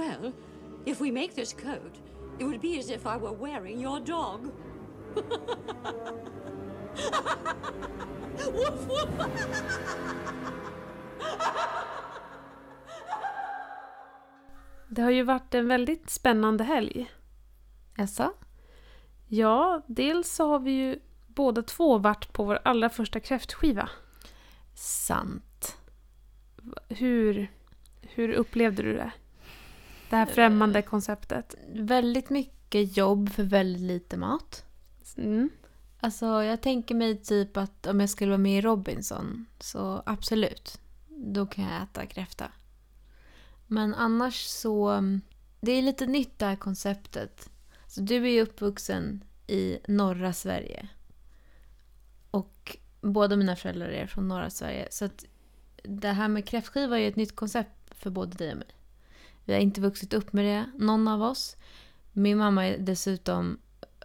Well, if we make this coat, it would be as if I were wearing your dog. woof, woof. Det har ju varit en väldigt spännande helg. Jaså? Ja, dels så har vi ju båda två varit på vår allra första kräftskiva. Sant. Hur, hur upplevde du det? Det här främmande konceptet. Väldigt mycket jobb för väldigt lite mat. Mm. Alltså jag tänker mig typ att om jag skulle vara med i Robinson så absolut. Då kan jag äta kräfta. Men annars så... Det är lite nytt det här konceptet. Så du är ju uppvuxen i norra Sverige. Och båda mina föräldrar är från norra Sverige. Så att det här med kräftskiva är ju ett nytt koncept för både dig och mig. Vi har inte vuxit upp med det, någon av oss. Min mamma är dessutom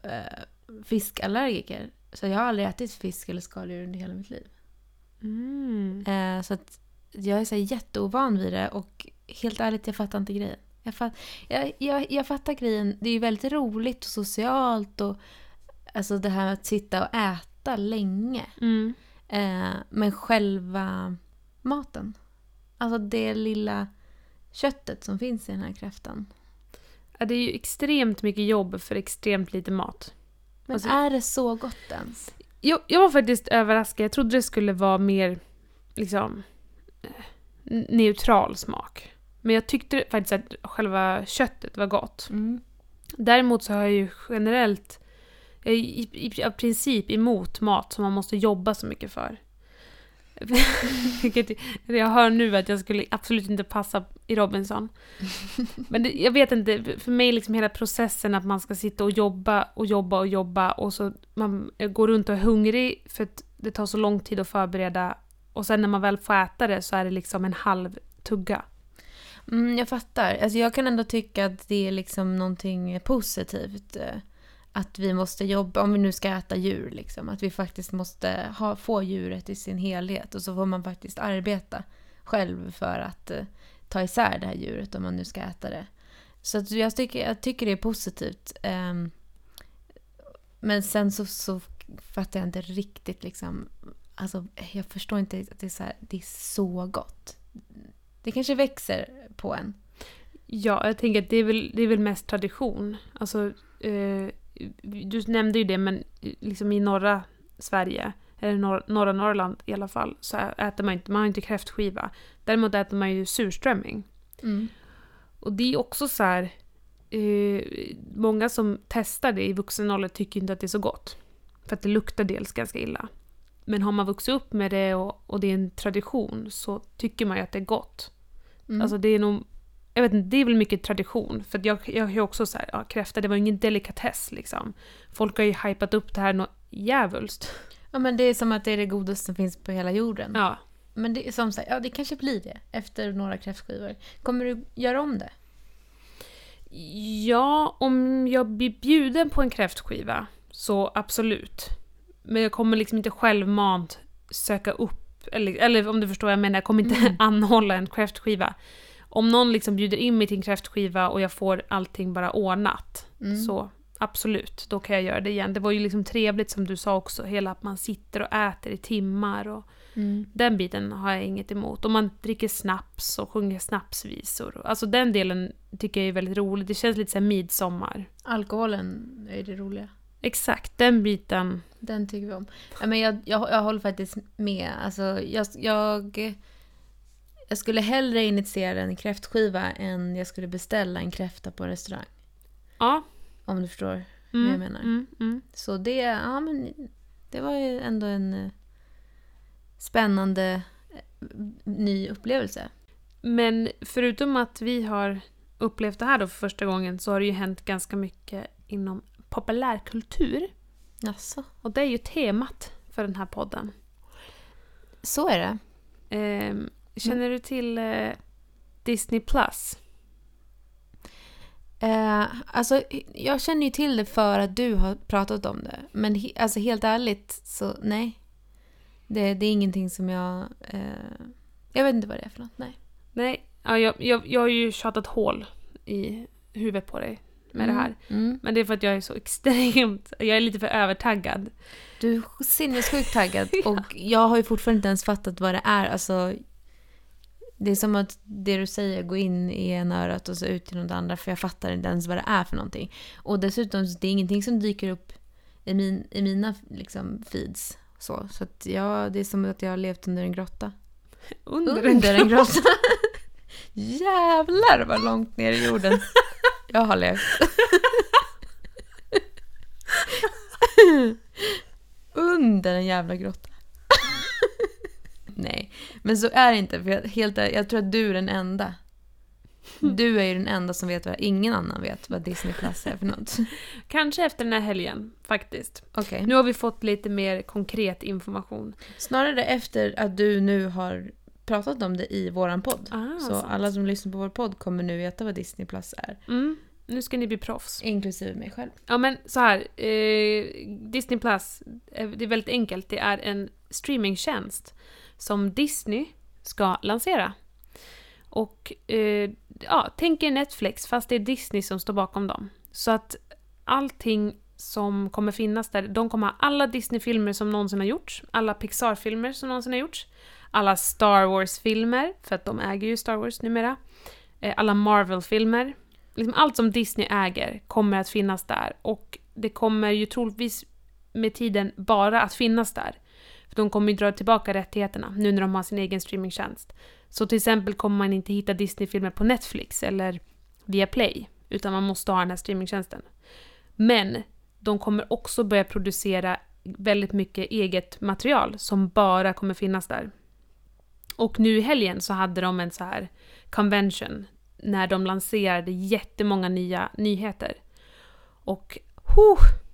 eh, fiskallergiker. Så jag har aldrig ätit fisk eller skaldjur under hela mitt liv. Mm. Eh, så att jag är så jätteovan vid det och helt ärligt, jag fattar inte grejen. Jag, fatt, jag, jag, jag fattar grejen. Det är ju väldigt roligt och socialt och alltså det här att sitta och äta länge. Mm. Eh, men själva maten. Alltså det lilla köttet som finns i den här kräftan. Ja, det är ju extremt mycket jobb för extremt lite mat. Men Alltså- är det så gott ens? Jag, jag var faktiskt överraskad. Jag trodde det skulle vara mer liksom eh, neutral smak. Men jag tyckte faktiskt att själva köttet var gott. Däremot så har jag ju generellt, jag är i, i, i princip emot mat som man måste jobba så mycket för. Vilket jag hör nu att jag skulle absolut inte passa i Robinson. Men det, jag vet inte, för mig liksom hela processen att man ska sitta och jobba och jobba och jobba och så man går runt och är hungrig för att det tar så lång tid att förbereda och sen när man väl får äta det så är det liksom en halv tugga. Mm, jag fattar. Alltså jag kan ändå tycka att det är liksom någonting positivt. Att vi måste jobba, om vi nu ska äta djur, liksom, att vi faktiskt måste ha, få djuret i sin helhet och så får man faktiskt arbeta själv för att eh, ta isär det här djuret om man nu ska äta det. Så att jag, tycker, jag tycker det är positivt. Eh, men sen så, så fattar jag inte riktigt liksom, alltså jag förstår inte att det är så, här, det är så gott. Det kanske växer på en. Ja, jag tänker att det är väl, det är väl mest tradition. Alltså, eh, du nämnde ju det, men liksom i norra Sverige, eller norr, norra Norrland i alla fall, så äter man inte, man har inte kräftskiva. Däremot äter man ju surströmming. Och det är också så här, eh, många som testar det i vuxen ålder tycker inte att det är så gott. För att det luktar dels ganska illa. Men har man vuxit upp med det och, och det är en tradition så tycker man ju att det är gott. Mm. Alltså det är nog, jag vet inte, det är väl mycket tradition. För att jag, jag är också så här, ja, kräfta det var ingen delikatess liksom. Folk har ju hypat upp det här något djävulskt. Ja men det är som att det är det godaste som finns på hela jorden. Ja. Men det är som sagt, ja det kanske blir det efter några kräftskivor. Kommer du göra om det? Ja, om jag blir bjuden på en kräftskiva så absolut. Men jag kommer liksom inte självmant söka upp, eller, eller om du förstår vad jag menar, jag kommer inte Mm. anhålla en kräftskiva. Om någon liksom bjuder in mig till en kräftskiva och jag får allting bara ordnat, Mm. så absolut, då kan jag göra det igen. Det var ju liksom trevligt som du sa också, hela att man sitter och äter i timmar och Mm. den biten har jag inget emot. Om man dricker snaps och sjunger snapsvisor. Alltså den delen tycker jag är väldigt rolig. Det känns lite som midsommar. Alkoholen är det roliga. Exakt, den biten. Den tycker vi om. Ja, men jag, jag, jag håller faktiskt med. Alltså, jag, jag, jag skulle hellre initiera en kräftskiva än jag skulle beställa en kräfta på en restaurang. Ja. Om du förstår Mm, vad jag menar. Mm, mm. Så det, ja, men det var ju ändå en eh, spännande eh, ny upplevelse. Men förutom att vi har upplevt det här då för första gången så har det ju hänt ganska mycket inom populärkultur. Jaså? Och det är ju temat för den här podden. Så är det. Ehm, känner du till eh, Disney Plus? Eh, alltså, jag känner ju till det för att du har pratat om det. Men he, alltså, helt ärligt, så nej. Det, det är ingenting som jag... Eh, jag vet inte vad det är för något, nej. Nej, ja, jag, jag, jag har ju tjatat hål i huvudet på dig med Mm. det här. Mm. Men det är för att jag är så extremt, jag är lite för övertaggad. Du är sinnessjukt taggad Ja. och jag har ju fortfarande inte ens fattat vad det är. Alltså, det är som att det du säger går in i ena örat och så ut genom det andra för jag fattar inte ens vad det är för någonting. Och dessutom, det är ingenting som dyker upp i, min, i mina liksom, feeds. Så, så att ja, det är som att jag har levt under en grotta. Under, Under en grotta. Jävlar vad långt ner i jorden jag har levt. Under en jävla grotta. Nej, men så är det inte. För jag, helt, jag tror att du är den enda. Du är ju den enda som vet vad ingen annan vet vad Disney Plus är för något. Kanske efter den här helgen, faktiskt. Okej. Nu har vi fått lite mer konkret information. Snarare efter att du nu har pratat om det i våran podd. Ah, så sant. alla som lyssnar på vår podd kommer nu veta vad Disney Plus är. Mm, nu ska ni bli proffs. Inklusive mig själv. Ja men så här, eh, Disney Plus, eh, det är väldigt enkelt. Det är en streamingtjänst som Disney ska lansera. Och eh, ja, tänk er Netflix fast det är Disney som står bakom dem. Så att allting som kommer finnas där, de kommer ha alla Disney-filmer som någonsin har gjorts, alla Pixar-filmer som någonsin har gjorts, alla Star Wars-filmer, för att de äger ju Star Wars numera, eh, alla Marvel-filmer, liksom allt som Disney äger kommer att finnas där och det kommer ju troligtvis med tiden bara att finnas där. De kommer ju dra tillbaka rättigheterna nu när de har sin egen streamingtjänst. Så till exempel kommer man inte hitta Disney-filmer på Netflix eller via Play, utan man måste ha den här streamingtjänsten. Men de kommer också börja producera väldigt mycket eget material som bara kommer finnas där. Och nu i helgen så hade de en så här convention när de lanserade jättemånga nya nyheter. Och huh,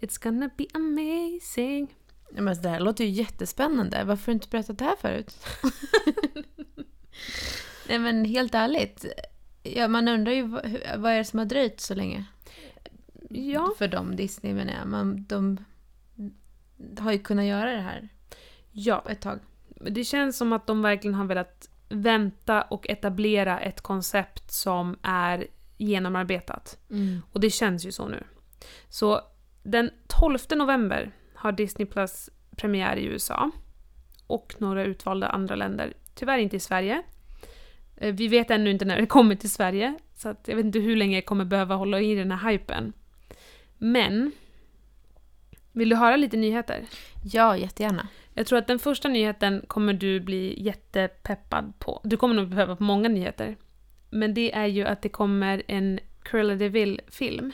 It's gonna be amazing. Men det här låter ju jättespännande. Varför har du inte berättat det här förut? Nej men helt ärligt. Ja, man undrar ju vad, vad är det som har dröjt så länge? Ja. För dem, Disney menar jag. Man, de har ju kunnat göra det här Ja, ett tag. det känns som att de verkligen har velat vänta och etablera ett koncept som är genomarbetat. Och det känns ju så nu. Så den 12 november har Disney Plus premiär i USA och några utvalda andra länder. Tyvärr inte i Sverige. Eh, Vi vet ännu inte när det kommer till Sverige, så jag vet inte hur länge jag kommer behöva hålla i den här hypen. Men, vill du höra lite nyheter? Ja, jättegärna. Jag tror att den första nyheten kommer du bli jättepeppad på. Du kommer nog behöva på många nyheter. Men det är ju att det kommer en Cruella de Vil-film.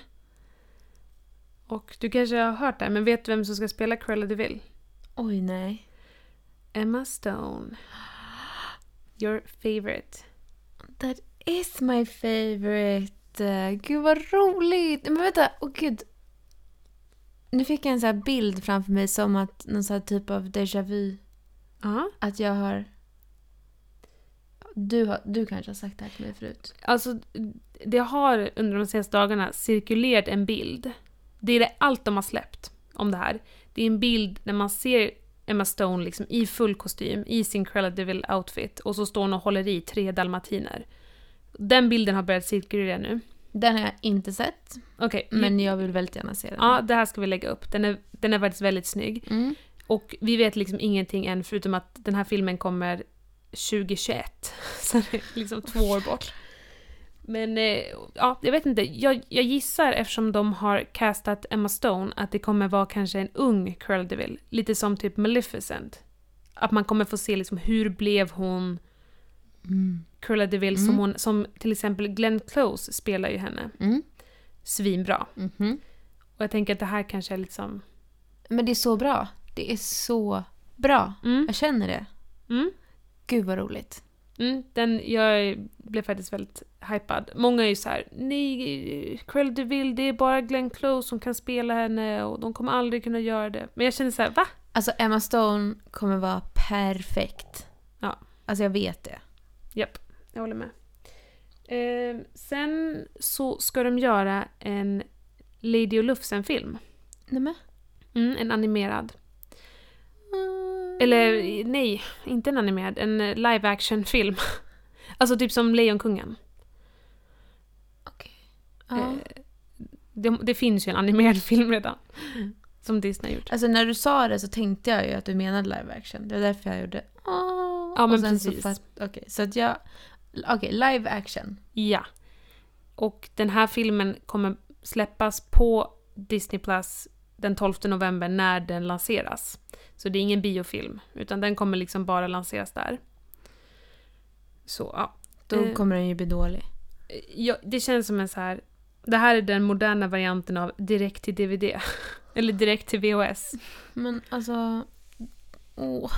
Och du kanske har hört det, här, men vet du vem som ska spela Cruella de Vil? Oj, nej. Emma Stone. Your favorite. That is my favorite. Gud vad roligt. Men vänta, åh gud. Nu fick jag en sån här bild framför mig som att någon sån här typ av déjà vu. Ja. Att jag har... Du, har, du kanske har sagt det här till mig förut. Alltså, det har under de senaste dagarna cirkulerat en bild. Det är det allt de har släppt om det här. Det är en bild när man ser Emma Stone liksom i full kostym, i sin Cruella de Vil outfit och så står hon och håller i tre dalmatiner. Den bilden har börjat cirkulera nu. Den har jag inte sett, Okej, men jag vill väldigt gärna se den. ja, det här ska vi lägga upp. Den är, den är faktiskt väldigt snygg. Mm. Och vi vet liksom ingenting än förutom att den här filmen kommer 2021. Så det är liksom två år bort. Men eh, ja, jag vet inte. Jag, jag gissar eftersom de har castat Emma Stone att det kommer vara kanske en ung Cruella de Vil. Lite som typ Maleficent. Att man kommer få se liksom hur blev hon Mm. Cruella de Vil som Mm. hon, som till exempel Glenn Close spelar ju henne. Mm. Svinbra. Mhm. Och jag tänker att det här kanske är liksom... Men det är så bra. Det är så bra. Mm, Jag känner det. mm. Gud vad roligt. Mm, den, jag blev faktiskt väldigt hypad. Många är ju så här: nej, Cruella de Vil, det är bara Glenn Close som kan spela henne och de kommer aldrig kunna göra det. Men jag känner så här: va? Alltså Emma Stone kommer vara perfekt. Ja. Alltså jag vet det. Japp, jag håller med. Eh, sen så ska de göra en Lady och Lufsen-film. Nämen. Mm, en animerad. Mm. Eller nej, inte en animerad, en eh, live action-film. alltså typ som Lejonkungen. Ja. Eh, det, det finns ju en animerad film redan. Som Disney har gjort. Alltså när du sa det så tänkte jag ju att du menade live action. Det var därför jag gjorde Åh. Ja, men så precis. Okej, så att jag... Okej, live action. Ja. Och den här filmen kommer släppas på Disney Plus den 12 november när den lanseras. Så det är ingen biofilm, utan den kommer liksom bara lanseras där. Så ja. Då Eh. kommer den ju bli dålig. ja, det känns som en så här... Det här är den moderna varianten av direkt till DVD. Eller direkt till VHS. Men alltså... Åh.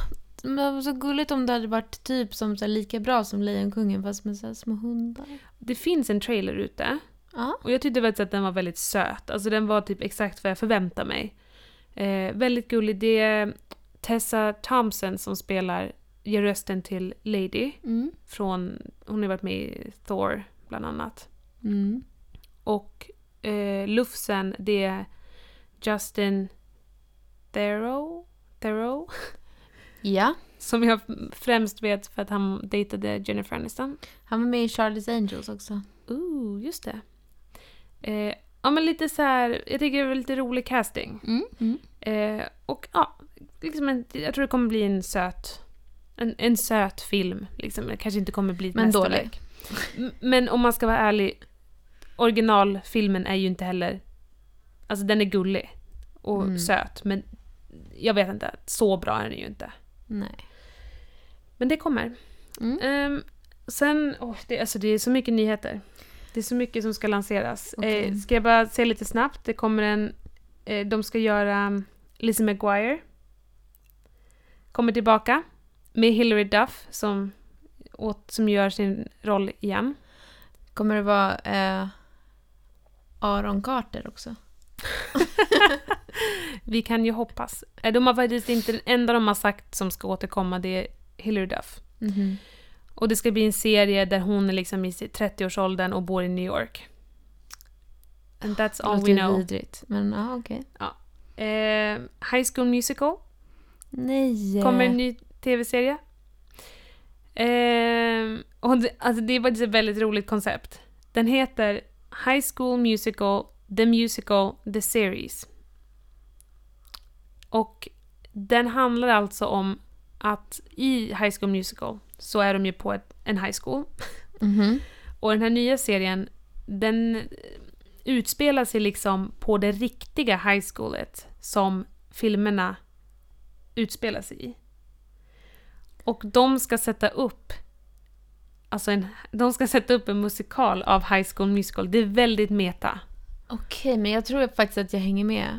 Men det var så gulligt om det hade varit typ som så lika bra som Lejonkungen fast med så små hundar. Det finns en trailer ute. Och jag tyckte faktiskt att den var väldigt söt. Alltså den var typ exakt vad jag förväntade mig. Eh, väldigt gullig. Det är Tessa Thompson som spelar, ger rösten till Lady. Mm. Från, hon har varit med i Thor bland annat. Mm. Och eh, Lufsen, det är Justin Theroux. Theroux? Ja. Som jag främst vet för att han dejtade Jennifer Aniston. Han var med i Charlie's Angels också. Ooh, just det. Eh, ja men lite så här, jag tycker det var lite rolig casting. Mm. Mm. Eh, och ja, liksom en, jag tror det kommer bli en söt, en, en söt film. Liksom. Det kanske inte kommer bli Men dålig. Men om man ska vara ärlig, originalfilmen är ju inte heller... Alltså den är gullig och Mm. söt, men jag vet inte, så bra är den ju inte. Nej. Men det kommer. Mm. Ehm, sen, åh, det, alltså det är så mycket nyheter. Det är så mycket som ska lanseras. Okej. Eh, ska jag bara säga lite snabbt? Det kommer en... Eh, de ska göra um, Lizzie McGuire. Kommer tillbaka. Med Hilary Duff som, åt, som gör sin roll igen. Kommer det vara eh, Aaron Carter också? Vi kan ju hoppas. Eh, De har faktiskt inte... Den enda de har sagt som ska återkomma det är Hilary Duff. Mhm. Och det ska bli en serie där hon är liksom i sitt 30-årsåldern och bor i New York. And that's all we know. vidrigt. Men ja, okej. Eh, High School Musical Nej. kommer en ny tv-serie. Eh, och det, alltså det är faktiskt ett väldigt roligt koncept. Den heter High School Musical, The Musical, The Series. Och den handlar alltså om att i High School Musical så är de ju på ett, en high school. Mhm. Och den här nya serien, den utspelar sig liksom på det riktiga high schoolet som filmerna utspelar sig i. Och de ska sätta upp Alltså en, de ska sätta upp en musikal av High School Musical. Det är väldigt meta. Okej, men jag tror faktiskt att jag hänger med.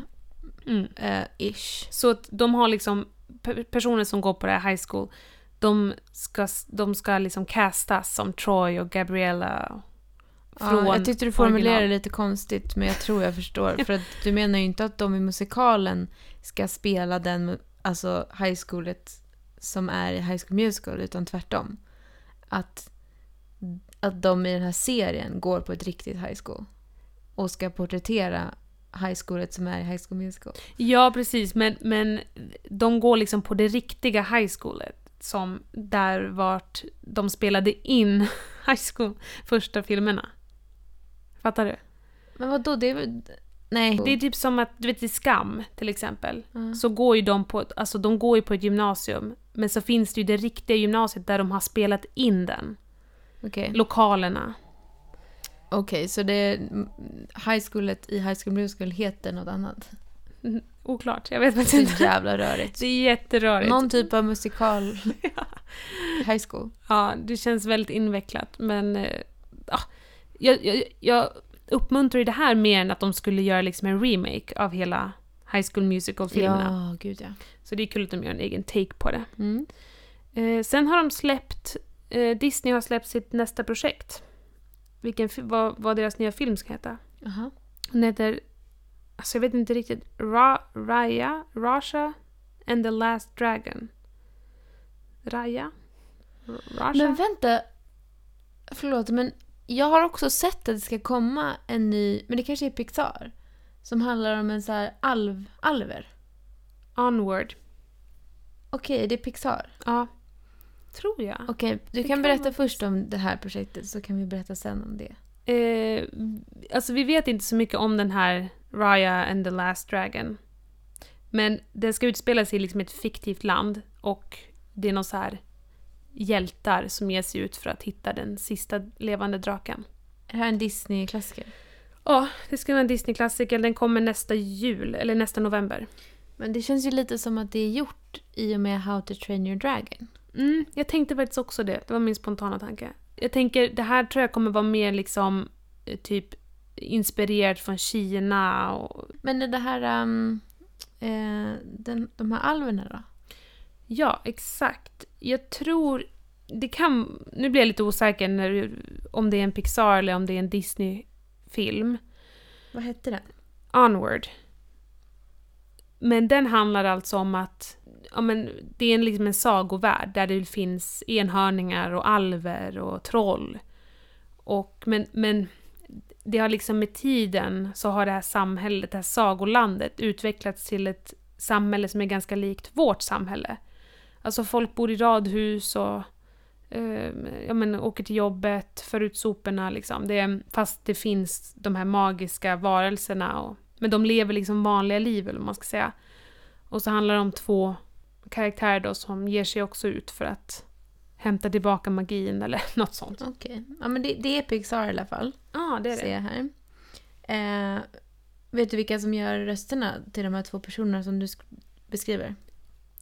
Mm. eh, ish. Så att de har liksom personer som går på det här high school. De ska, de ska liksom castas som Troy och Gabriella. Från Ja, jag tyckte du formulerade original. det lite konstigt, men jag tror jag förstår. För att du menar ju inte att de i musikalen ska spela den alltså high schoolet som är i High School Musical, utan tvärtom. Att, att de i den här serien går på ett riktigt high school och ska porträttera high schoolet som är i High School Musical. Ja, precis. Men, men de går liksom på det riktiga high schoolet. Som där vart de spelade in high school första filmerna. Fattar du? Men vad då det är väl... Nej. Det är typ som att, du vet i Skam till exempel. Ja. Så går ju de på, alltså de går ju på ett gymnasium. Men så finns det ju det riktiga gymnasiet där de har spelat in den. Okej, Lokalerna. Okej, så det är high schoolet i High School Musical heter något annat. Oklart, jag vet faktiskt inte. jävla rörigt. Det är jätterörigt. Någon typ av musikal high school. Ja, det känns väldigt invecklat. Men eh, ja, jag, jag, jag uppmuntrar ju det här mer än att de skulle göra liksom en remake av hela High School Musical-filmerna. Ja, gud ja. Så det är kul att de gör en egen take på det. Mm. Eh, sen har de släppt, eh, Disney har släppt sitt nästa projekt. Vilken, vad, vad deras nya film ska heta. Aha. Den heter, alltså jag vet inte riktigt, Ra, Raya, Rasha and the Last Dragon. Raya? Rasha? Men vänta. Förlåt, men jag har också sett att det ska komma en ny, men det kanske är Pixar. Som handlar om en så här alv, alver. Onward. Okej, det är Pixar. Ja. Tror jag. Okej, du kan kan berätta vara först om det här projektet så kan vi berätta sen om det. Eh, alltså vi vet inte så mycket om den här Raya and the Last Dragon. Men den ska utspela sig i liksom ett fiktivt land och det är någon så här hjältar som ger sig ut för att hitta den sista levande draken. Är det här en Disney-klassiker? Ja, det ska vara en Disney-klassiker. Den kommer nästa jul, eller nästa november. Men det känns ju lite som att det är gjort i och med How to Train Your Dragon. Mm, jag tänkte faktiskt också det. Det var min spontana tanke. Jag tänker, det här tror jag kommer vara mer liksom eh, typ inspirerat från Kina och... Men är det här... Um, eh, den, de här alverna då? Ja, exakt. Jag tror... Det kan... Nu blir jag lite osäker när, om det är en Pixar eller om det är en Disney-film. Vad hette den? Onward. Men den handlar alltså om att ja, men det är en, liksom en sagovärld där det finns enhörningar och alver och troll. Och, men, men det har liksom med tiden så har det här samhället, det här sagolandet utvecklats till ett samhälle som är ganska likt vårt samhälle. Alltså folk bor i radhus och eh, ja, men, åker till jobbet, för ut soporna liksom. Det fast det finns de här magiska varelserna. Och, men de lever liksom vanliga liv, eller vad man ska säga. Och så handlar det om två karaktärer då som ger sig också ut för att hämta tillbaka magin eller något sånt. Okej. Ja, men det, det är Pixar i alla fall. Ja, det är Ser det. jag här. Eh, vet du vilka som gör rösterna till de här två personerna som du sk- beskriver?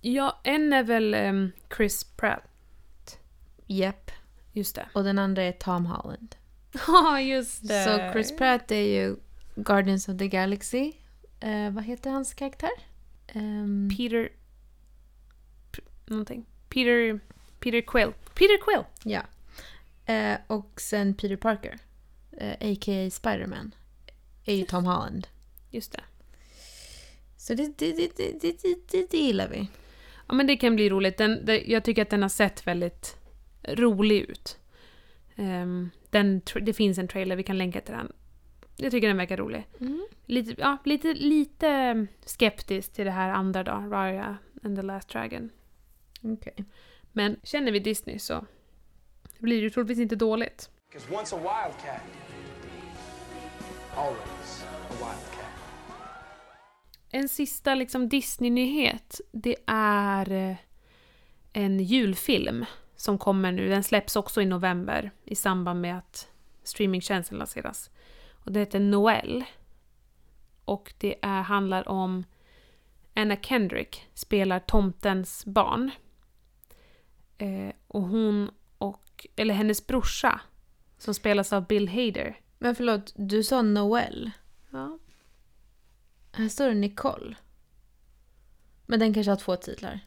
Ja, en är väl ehm, Chris Pratt. Japp. Just det. Och den andra är Tom Holland. Ja, just det. Så Chris Pratt är ju Guardians of the Galaxy. Eh, vad heter hans karaktär? Ehm, Peter... P- någonting. Peter... Peter Quill. Peter Quill! ja. Eh, och sen Peter Parker, eh, a.k.a. Spider-Man, är ju Tom Holland. Just det. Så det, det, det, det, det, det, det, gillar vi. Ja, men det kan bli roligt. Den, det, jag tycker att den har sett väldigt rolig ut. Ehm, den, det finns en trailer, vi kan länka till den. Jag tycker den verkar rolig. Mm. Lite, ja, lite, lite skeptisk till det här andra då, Raya and the Last Dragon. Okej. Men känner vi Disney så blir det ju troligtvis inte dåligt. Because once a wildcat, always a wildcat. En sista liksom Disney-nyhet, det är eh, en julfilm som kommer nu. Den släpps också i november i samband med att streamingtjänsten lanseras. Och det heter Noel. Och det är, handlar om Anna Kendrick spelar tomtens barn. Eh, och hon och, eller hennes brorsa, som spelas av Bill Hader. Men förlåt, du sa Noel. Ja, Här står det Nicole. Men den kanske har två titlar.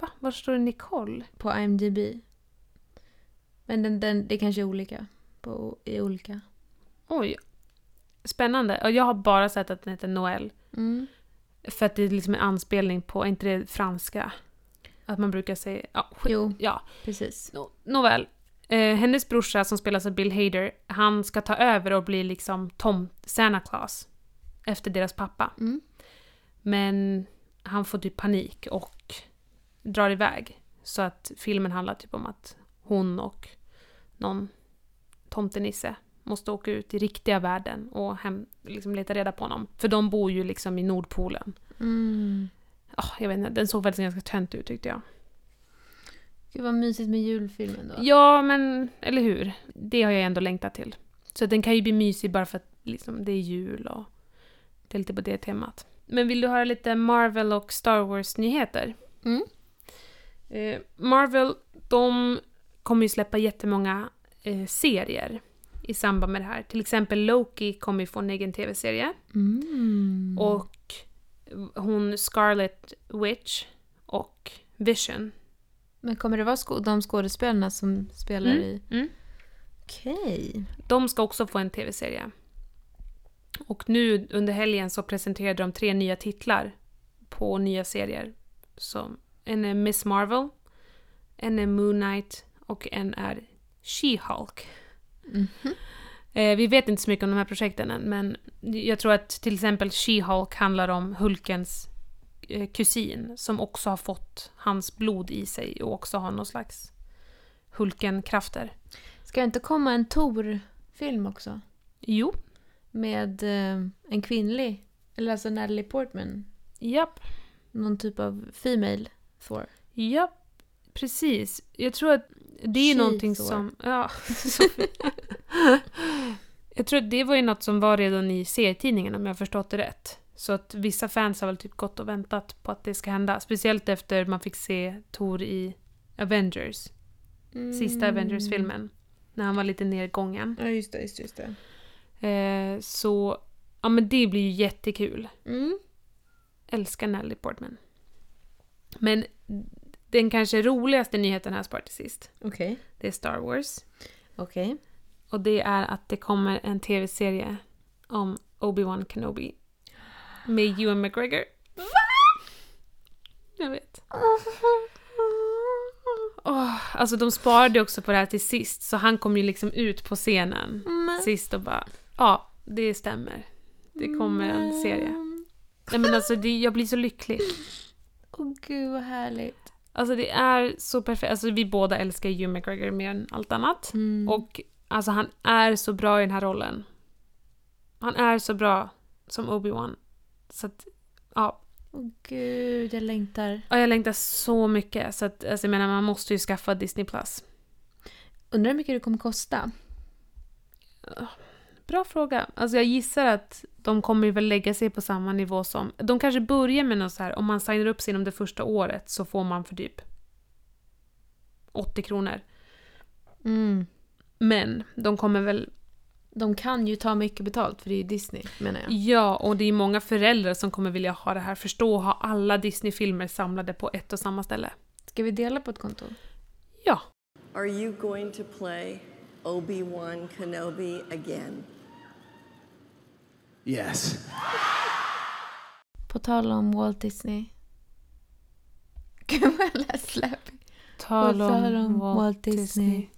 va? Var står det Nicole? På IMDB. Men den, den, det kanske är olika. På, i olika. Oj. Spännande. Och jag har bara sett att den heter Noel. Mm. För att det är liksom en anspelning på, inte det franska? Att man brukar säga... Ja, skit. Jo, ja. precis. No, nåväl. Eh, hennes brorsa som spelas av Bill Hader, han ska ta över och bli liksom Tom Santa Claus. Efter deras pappa. Mm. Men han får typ panik och drar iväg. Så att filmen handlar typ om att hon och någon tomtenisse måste åka ut i riktiga världen och hem, liksom leta reda på honom. För de bor ju liksom i Nordpolen. Mm. Ah, jag vet inte, den såg faktiskt ganska tönt ut tyckte jag. Gud vad mysigt med julfilmen då. Ja, men eller hur? Det har jag ändå längtat till. Så den kan ju bli mysig bara för att liksom, det är jul och det är lite på det temat. Men vill du höra lite Marvel och Star Wars-nyheter? Mm. Eh, Marvel, de kommer ju släppa jättemånga eh, serier i samband med det här. Till exempel Loki kommer ju få en egen tv-serie. Mm. Och hon Scarlet Witch och Vision. Men kommer det vara sko- de skådespelarna som spelar Mm. i... Mm. Okej. De ska också få en tv-serie. Och nu under helgen så presenterade de tre nya titlar på nya serier. Så en är Miss Marvel, en är Moon Knight och en är She-Hulk. Mhm. Eh, vi vet inte så mycket om de här projekten än, men jag tror att till exempel She-Hulk handlar om Hulkens eh, kusin som också har fått hans blod i sig och också har någon slags Hulken-krafter. Ska det inte komma en Tor-film också? Jo. Med eh, en kvinnlig, eller alltså Natalie Portman. Japp. Någon typ av female Thor. Japp. Precis. Jag tror att det är någonting som... Ja. jag tror att det var ju något som var redan i serietidningen om jag har förstått det rätt. Så att vissa fans har väl typ gått och väntat på att det ska hända. Speciellt efter man fick se Thor i Avengers. Sista Mm. Avengers-filmen. När han var lite nedgången. Ja, just det, just, just det. Eh, så, ja men det blir ju jättekul. Mm. Älskar Natalie Portman. Men den kanske roligaste nyheten här sparar till sist. Okej. Det är Star Wars. Okej. Och det är att det kommer en tv-serie om Obi-Wan Kenobi. Med Ewan McGregor. Jag vet. Åh, alltså de sparade också på det här till sist, så han kom ju liksom ut på scenen Men- sist och bara ja, det stämmer. Det kommer en serie. Nej men alltså det, jag blir så lycklig. Åh gud vad härligt. Alltså det är så perfekt. Alltså vi båda älskar Ewan McGregor mer än allt annat. Mm. Och alltså han är så bra i den här rollen. Han är så bra som Obi-Wan. Så att, ja. Åh gud, jag längtar. Och jag längtar så mycket. Så att, alltså jag menar, man måste ju skaffa Disney+. Plus. Undrar hur mycket det kommer kosta? Bra fråga. Alltså jag gissar att de kommer väl lägga sig på samma nivå som... De kanske börjar med något så här, om man signar upp sig inom det första året så får man för typ 80 kronor. Mm. Men de kommer väl... De kan ju ta mycket betalt för det är ju Disney menar jag. Ja, och det är många föräldrar som kommer vilja ha det här. Förstå ha alla Disney-filmer samlade på ett och samma ställe. Ska vi dela på ett konto? Ja. Are you going to play Obi-Wan Kenobi again? Yes. På tal om Walt Disney. Jag lät släpig. Tal På tal om Walt Disney.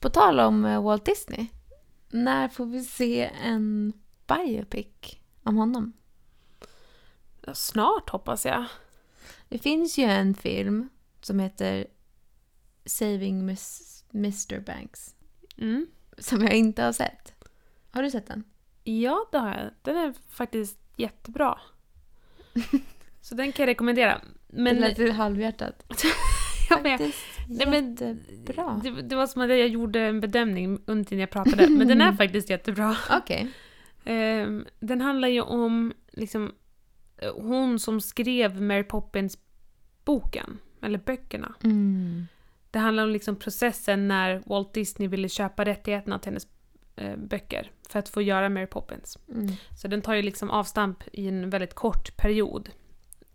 På tal om eh, Walt Disney. När får vi se en biopic om honom? Ja, Snart hoppas jag. Det finns ju en film som heter Saving Miss, Mr Banks. Mm. Som jag inte har sett. Har du sett den? Ja, det har jag. Den är faktiskt jättebra. Så den kan jag rekommendera. Men, Men, det lät halvhjärtat. jag vet, Faktiskt Nej, men- jättebra. det, det var som att jag gjorde en bedömning under tiden jag pratade. Men den är faktiskt jättebra. Okej. Ehm, den handlar ju om liksom, eh, hon som skrev Mary Poppins-boken. Eller böckerna. Mm. Det handlar om liksom processen när Walt Disney ville köpa rättigheterna till hennes eh, böcker. För att få göra Mary Poppins. Mm. Så den tar ju liksom avstamp i en väldigt kort period.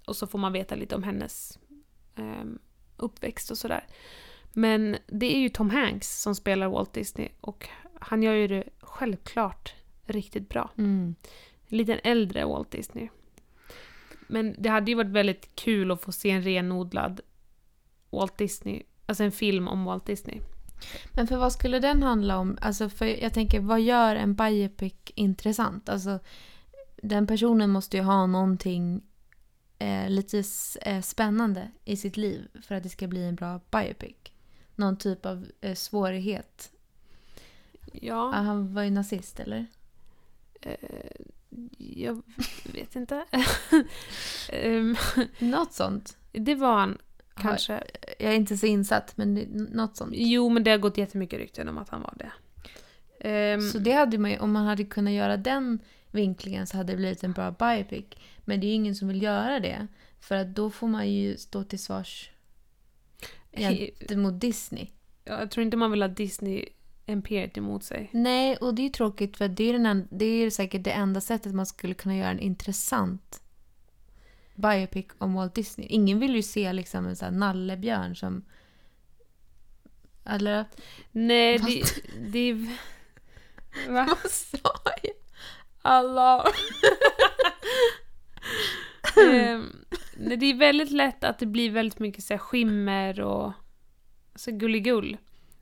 Och så får man veta lite om hennes ehm, uppväxt och sådär. Men det är ju Tom Hanks som spelar Walt Disney och han gör ju det självklart riktigt bra. Mm. En liten äldre Walt Disney. Men det hade ju varit väldigt kul att få se en renodlad Walt Disney, alltså en film om Walt Disney. Men för vad skulle den handla om? Alltså för jag tänker, vad gör en biopic intressant? Alltså, den personen måste ju ha någonting eh, lite eh, spännande i sitt liv för att det ska bli en bra biopic. Någon typ av eh, svårighet. Ja, Ah, han var ju nazist, eller? eh, jag vet inte. Ehm, Något sånt. det var han kanske. Jag är inte så insatt, men något sånt. Jo, men det har gått jättemycket rykten om att han var det. Ehm, Så det hade man ju, om man hade kunnat göra den vinklingen så hade det blivit en bra biopic. Men det är ju ingen som vill göra det. För att då får man ju stå till svars gentemot Disney. ja, jag tror inte man vill ha Disney-imperiet emot sig. Nej, och det är ju tråkigt för det är, den en, det är säkert det enda sättet man skulle kunna göra en intressant biopic om Walt Disney. Ingen vill ju se liksom en sån här nallebjörn som... Eller? Nej, det. Va? Vad sa jag? Allah. Ehm, nej, det är väldigt lätt att det blir väldigt mycket så här, skimmer och så gulligull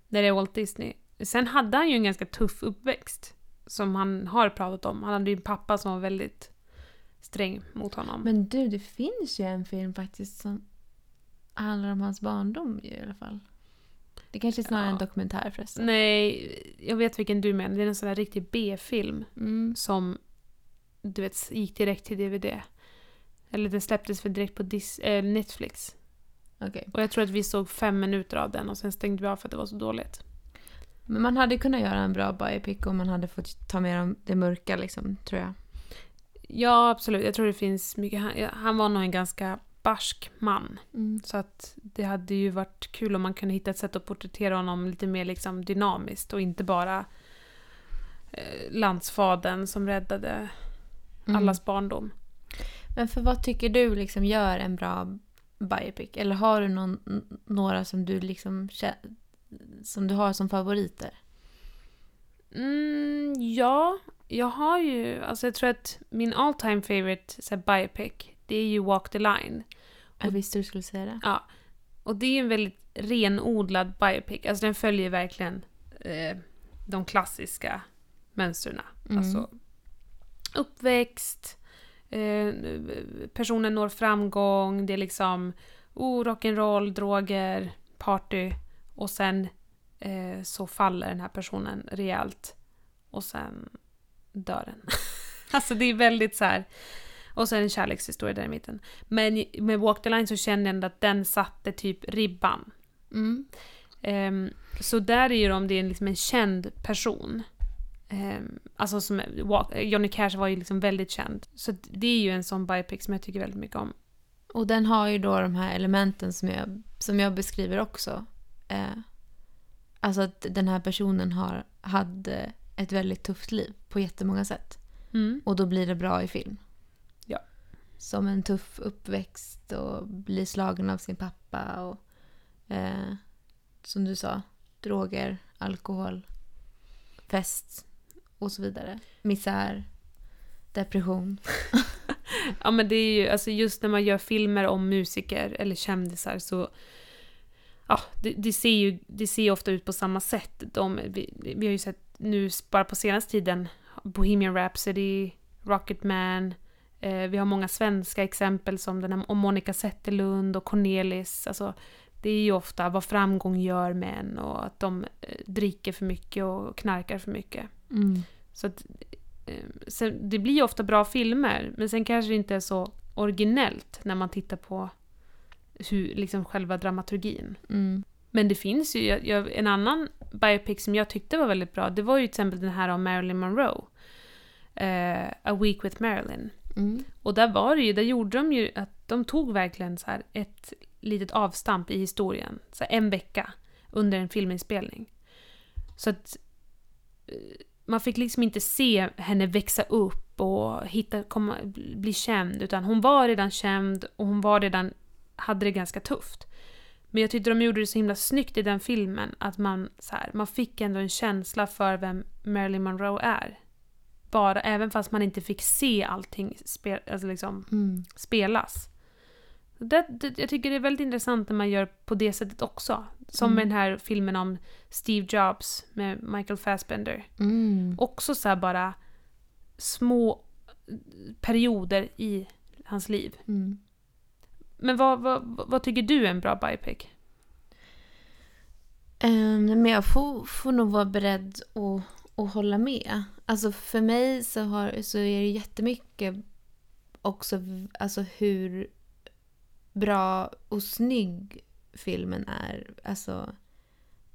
när det är Walt Disney. Sen hade han ju en ganska tuff uppväxt som han har pratat om. Han hade ju en pappa som var väldigt sträng mot honom. Men du, det finns ju en film faktiskt som handlar om hans barndom i alla fall. Det kanske är snarare en Ja. dokumentär förresten. Nej, jag vet vilken du menar. Det är en sån här riktig B-film Mm. som du vet, gick direkt till DVD. Eller den släpptes för direkt på Dis- eh, Netflix. Okej. Och jag tror att vi såg fem minuter av den och sen stängde vi av för att det var så dåligt. Men man hade kunnat göra en bra biopic om man hade fått ta med det mörka liksom, tror jag. Ja, absolut. Jag tror det finns mycket. Han, var nog en ganska barsk man. Mm. Så att det hade ju varit kul om man kunde hitta ett sätt att porträttera honom lite mer liksom dynamiskt och inte bara eh, landsfadern som räddade Mm. allas barndom. Men för vad tycker du liksom gör en bra biopic? Eller har du någon, några som du liksom som du har som favoriter? Mm, ja, jag har ju, alltså jag tror att min all time favorite så här, biopic, det är ju Walk the line. Jag visste du skulle säga det. Ja, och det är ju en väldigt renodlad biopic. Alltså den följer verkligen eh, de klassiska mönstren. Mm. Alltså uppväxt, eh, personen når framgång, det är liksom oh, rock'n'roll, droger, party och sen eh, så faller den här personen rejält och sen dör den. alltså det är väldigt så här och sen en kärlekshistoria där i mitten. Men med Walk the Line så kände jag ändå att den satte typ ribban. Mm. Ehm, så där är ju om det är liksom en känd person. Um, alltså som, Walk- Johnny Cash var ju liksom väldigt känd. Så det är ju en sån biopic som jag tycker väldigt mycket om. Och den har ju då de här elementen som jag, som jag beskriver också. Eh, alltså att den här personen har, hade ett väldigt tufft liv på jättemånga sätt. Mm. Och då blir det bra i film. Ja. Som en tuff uppväxt och blir slagen av sin pappa och eh, som du sa, droger, alkohol, fest och så vidare. Misär, depression. Ja men det är ju, alltså just när man gör filmer om musiker eller kändisar så Ja, det, det ser ju det ser ofta ut på samma sätt. De, vi, vi har ju sett nu bara på senaste tiden Bohemian Rhapsody, Rocketman, eh, vi har många svenska exempel som den här om Monica Zetterlund och Cornelis. Alltså, det är ju ofta vad framgång gör män och att de eh, dricker för mycket och knarkar för mycket. Mm. Så att, eh, sen, det blir ju ofta bra filmer, men sen kanske det inte är så originellt när man tittar på hur, liksom själva dramaturgin. Mm. Men det finns ju, jag, en annan biopic som jag tyckte var väldigt bra, det var ju till exempel den här om Marilyn Monroe. Eh, A Week with Marilyn. Mm. Och där var det ju, där gjorde de ju att de tog verkligen så här ett litet avstamp i historien. Så en vecka under en filminspelning. Så att eh, man fick liksom inte se henne växa upp och hitta, komma, bli känd. Utan hon var redan känd och hon var redan, hade det ganska tufft. Men jag tyckte de gjorde det så himla snyggt i den filmen att man, så här, man fick ändå en känsla för vem Marilyn Monroe är. Bara, även fast man inte fick se allting spel, alltså liksom, Mm. spelas. Det, det, jag tycker det är väldigt intressant när man gör på det sättet också. Som Mm. med den här filmen om Steve Jobs med Michael Fassbender. Mm. Också så bara små perioder i hans liv. Mm. Men vad, vad, vad tycker du är en bra biopic? Ehm, men jag får, får nog vara beredd att, att hålla med. Alltså för mig så, har, så är det jättemycket också alltså hur bra och snygg filmen är. Alltså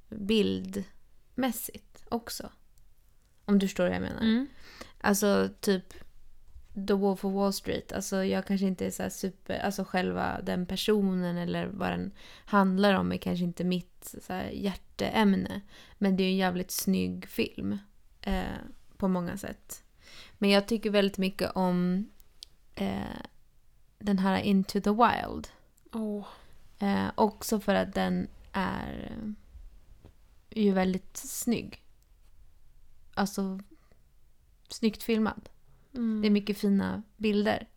bildmässigt också. Om du förstår vad jag menar. Mm. Alltså typ The Wolf of Wall Street. Alltså jag kanske inte är så super... Alltså själva den personen eller vad den handlar om är kanske inte mitt så hjärteämne. Men det är en jävligt snygg film. Eh, på många sätt. Men jag tycker väldigt mycket om eh, den här Into the Wild. Åh. Eh, också för att den är eh, ju väldigt snygg. Alltså snyggt filmad. Mm. Det är mycket fina bilder.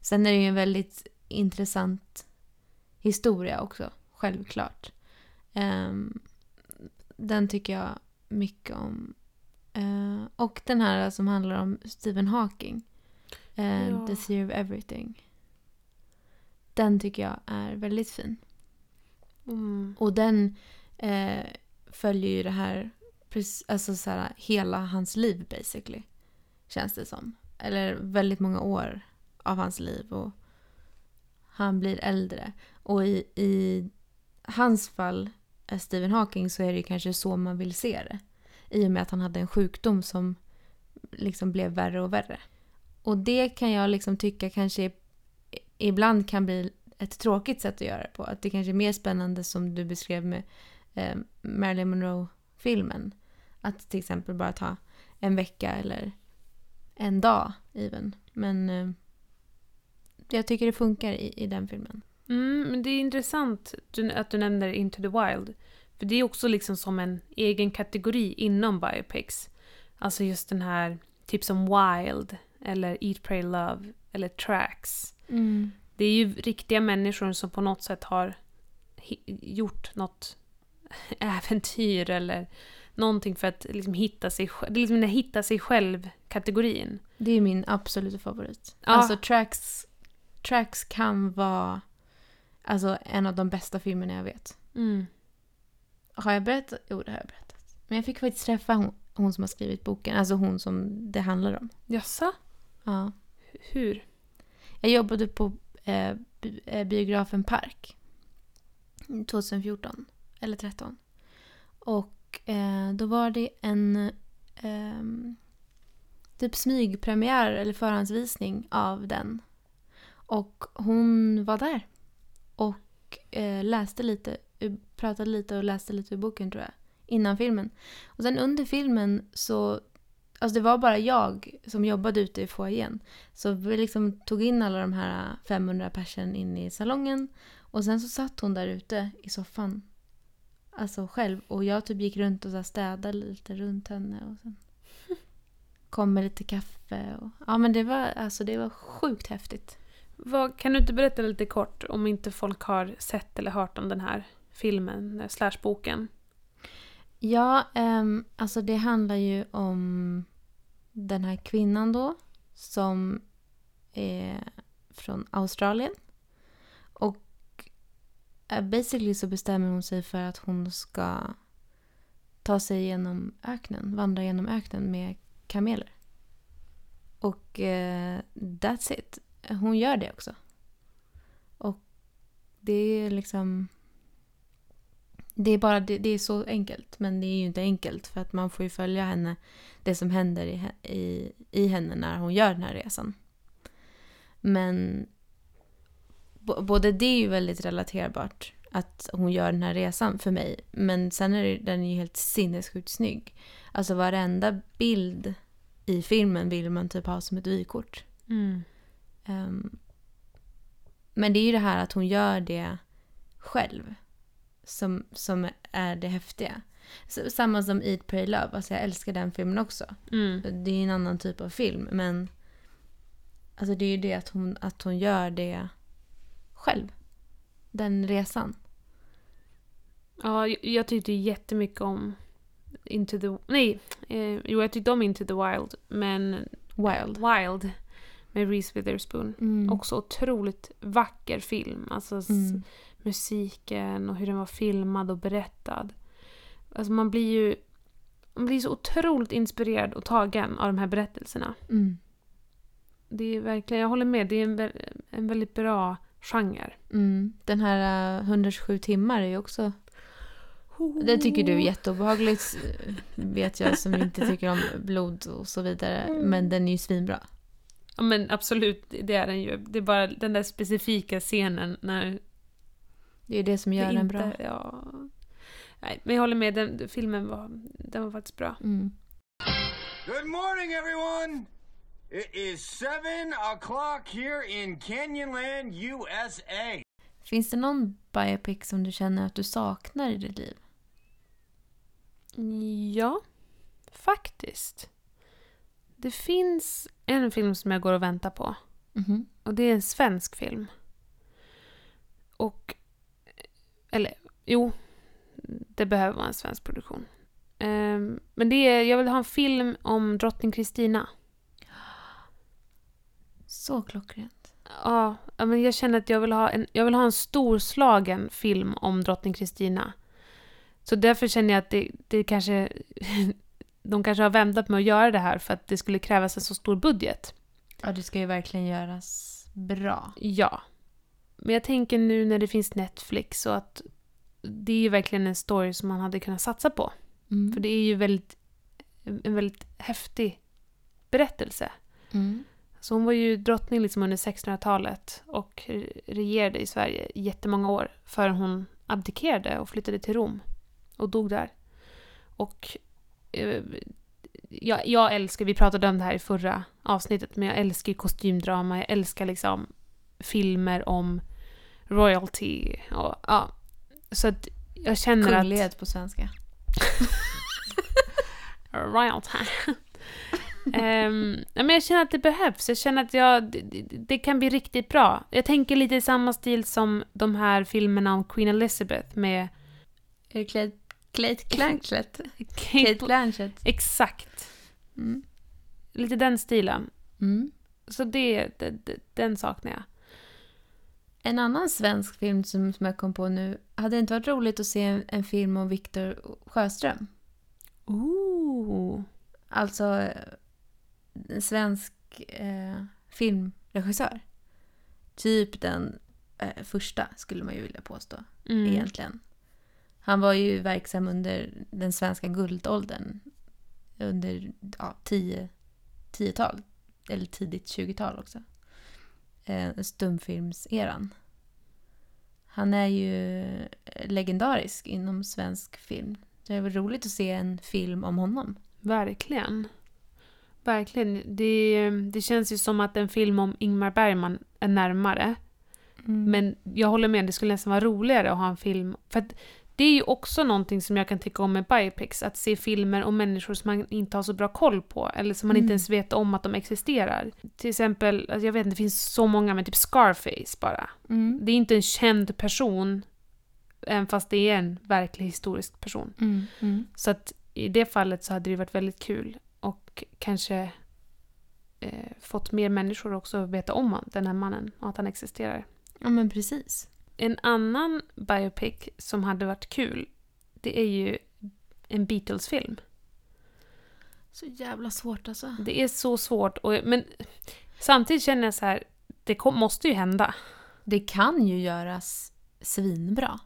Sen är det ju en väldigt intressant historia också, självklart. Ehm, den tycker jag mycket om. Eh, och den här som handlar om Stephen Hawking. Eh, Ja. The Theory of Everything. Den tycker jag är väldigt fin. Mm. Och den eh, följer ju det här, alltså så här, hela hans liv basically. Känns det som. Eller väldigt många år av hans liv och han blir äldre. Och i, i hans fall, Stephen Hawking, så är det kanske så man vill se det. I och med att han hade en sjukdom som liksom blev värre och värre. Och det kan jag liksom tycka kanske ibland kan bli ett tråkigt sätt att göra det på. Att det kanske är mer spännande som du beskrev med eh, Marilyn Monroe-filmen. Att till exempel bara ta en vecka eller en dag even. Men eh, jag tycker det funkar i, i den filmen. Mm, men det är intressant att du nämner Into the Wild. För det är också liksom som en egen kategori inom biopics. Alltså just den här, typ som Wild, eller Eat, Pray, Love, eller Tracks. Det är ju riktiga människor som på något sätt har gjort något äventyr eller någonting för att liksom hitta sig själv. Det är liksom den hitta sig själv-kategorin. Det är min absoluta favorit. Ja. Alltså tracks, tracks kan vara alltså, en av de bästa filmerna jag vet. Mm. Har jag berättat? Jo, det har jag berättat. Men jag fick faktiskt träffa hon, hon som har skrivit boken. Alltså hon som det handlar om. Jaså? Ja. Hur? Jag jobbade på eh, eh, biografen Park 2014 eller 13. Och eh, då var det en ehm, typ smygpremiär eller förhandsvisning av den. Och hon var där. Och eh, läste lite, ur- pratade lite och läste lite ur boken tror jag. Innan filmen. Och sen under filmen så, alltså det var bara jag som jobbade ute i foajén. Så vi liksom tog in alla de här 500 personer in i salongen. Och sen så satt hon där ute i soffan. Alltså själv. Och jag typ gick runt och så städade lite runt henne. Och sen kom med lite kaffe. Och, ja men det var, alltså, det var sjukt häftigt. Vad, kan du inte berätta lite kort om inte folk har sett eller hört om den här filmen, eh, slash boken? Ja, um, alltså det handlar ju om den här kvinnan då. Som är från Australien. Och eh, basically så bestämmer hon sig för att hon ska ta sig genom öknen, vandra genom öknen med kameler. Och uh, that's it. Hon gör det också. Och det är liksom... Det är bara det, det är så enkelt, men det är ju inte enkelt för att man får ju följa henne, det som händer i, i, i henne när hon gör den här resan. Men både det är ju väldigt relaterbart, att hon gör den här resan för mig. Men sen är det, den är ju helt sinnessjukt snygg. Alltså varenda bild i filmen vill man typ ha som ett vykort. Mm. Ehm, men det är ju det här att hon gör det själv som, som är det häftiga. Så, samma som Eat, Pray, Love. Alltså jag älskar den filmen också. Mm. Det är ju en annan typ av film, men alltså det är ju det att hon, att hon gör det själv. Den resan. Ja, jag, jag tyckte jättemycket om Into the... Nej, eh, jo jag tyckte om Into the Wild, men Wild. Wild med Reese Witherspoon. Mm. Också otroligt vacker film. Alltså Mm. musiken och hur den var filmad och berättad. Alltså man blir ju man blir så otroligt inspirerad och tagen av de här berättelserna. Mm. Det är verkligen, jag håller med, det är en, en väldigt bra genre. Mm. Den här uh, 127 timmar är ju också... Det tycker du är jätteobehagligt, eh, vet jag, som inte tycker om blod och så vidare. Men den är ju svinbra. Ja men absolut, det är den ju. Det är bara den där specifika scenen när Det är det som gör det den inte... bra. Ja. Nej, men jag håller med, den, filmen var, den var faktiskt bra. Mm. Good morning, everyone. It is seven o'clock here in Canyonland, USA. Finns det någon biopic som du känner att du saknar i ditt liv? Ja, faktiskt. Det finns en film som jag går och väntar på. Mhm. Och det är en svensk film. Och... Eller, jo. Det behöver vara en svensk produktion. Ehm, men det är, jag vill ha en film om drottning Kristina. Så klockrent. Ja, ja, men jag känner att jag vill ha en, jag vill ha en storslagen film om drottning Kristina. Så därför känner jag att det, det kanske... de kanske har väntat med att göra det här för att det skulle krävas en så stor budget. Ja, det ska ju verkligen göras bra. Ja. Men jag tänker nu när det finns Netflix så att det är ju verkligen en story som man hade kunnat satsa på. Mm. För det är ju väldigt, en väldigt häftig berättelse. Mm. Så hon var ju drottning liksom under 1600-talet och regerade i Sverige jättemånga år förrän hon abdikerade och flyttade till Rom och dog där. Och jag, jag älskar, vi pratade om det här i förra avsnittet, men jag älskar kostymdrama, jag älskar liksom filmer om royalty och ja. Så att jag känner att... Kunglighet på svenska. royalty. Ja, men jag känner att det behövs. Jag känner att jag, det, det- kan bli riktigt bra. Jag tänker lite i samma stil som de här filmerna om Queen Elizabeth med Är det Cate, Cate Blanchett? Kate, Kate Blanchett. Exakt. Mm. Lite den stilen. Mm. Så det, det, den saknar jag. En annan svensk film som, som jag kom på nu. Hade det inte varit roligt att se en, en film om Viktor Sjöström? Ooh. Alltså en svensk eh, filmregissör. Typ den eh, första skulle man ju vilja påstå Mm. egentligen. Han var ju verksam under den svenska guldåldern. Under ja, 10 10-tal. Eller tidigt 20-tal också. Eh, stumfilmseran. Han är ju legendarisk inom svensk film. Det var roligt att se en film om honom. Verkligen. Verkligen. Det, det känns ju som att en film om Ingmar Bergman är närmare. Mm. Men jag håller med, det skulle nästan vara roligare att ha en film. För det är ju också någonting som jag kan tycka om med biopics, att se filmer om människor som man inte har så bra koll på, eller som man Mm. inte ens vet om att de existerar. Till exempel, alltså jag vet inte, det finns så många, men typ Scarface bara. Mm. Det är inte en känd person, även fast det är en verklig historisk person. Mm. Mm. Så att i det fallet så hade det varit väldigt kul och kanske eh, fått mer människor också att veta om den här mannen och att han existerar. Ja, men precis. En annan biopic som hade varit kul, det är ju en Beatles-film. Så jävla svårt alltså. Det är så svårt, och, men samtidigt känner jag så här, det kom, måste ju hända. Det kan ju göras svinbra.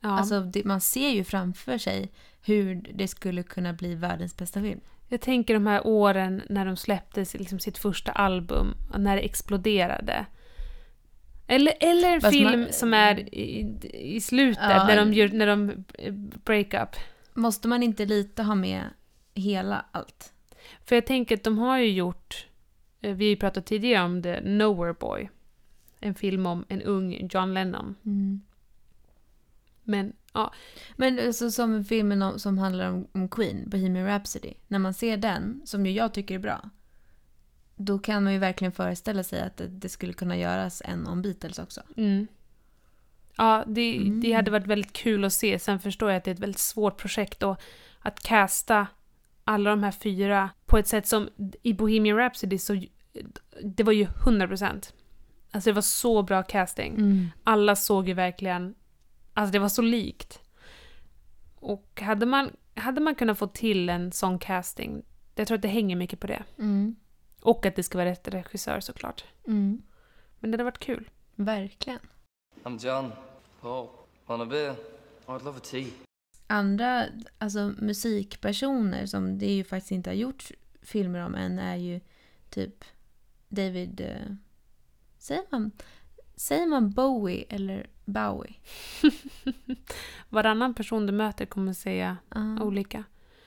Ja, Alltså, det, man ser ju framför sig hur det skulle kunna bli världens bästa film. Jag tänker de här åren när de släppte liksom sitt första album, och när det exploderade. Eller, eller en Fast film man- som är i, i slutet, Ja. när de, gör, när de eh, break up. Måste man inte lite ha med hela allt? För jag tänker att de har ju gjort, eh, vi har ju pratat tidigare om The Nowhere Boy. En film om en ung John Lennon. Men ja, Men alltså, som filmen om, som handlar om, om Queen, Bohemian Rhapsody. När man ser den, som ju jag tycker är bra, då kan man ju verkligen föreställa sig att det, skulle kunna göras en om Beatles också. mm. ja det, Mm. det hade varit väldigt kul att se. Sen förstår jag att det är ett väldigt svårt projekt och att casta alla de här fyra på ett sätt som i Bohemian Rhapsody så det var ju 100%. Alltså det var så bra casting. Alla såg ju verkligen, alltså det var så likt. Och hade man, hade man kunnat få till en sån casting, jag tror att det hänger mycket på det. Mm. Och att det ska vara rätt regissör såklart. Mm. Men det hade varit kul. Verkligen. I'm John. Paul. Want a beer? I'd love a tea. Andra alltså, musikpersoner som det ju faktiskt inte har gjort filmer om än är ju typ David... Eh, säger, man, säger man Bowie eller Bowie? Varannan person du möter kommer säga Ah. olika.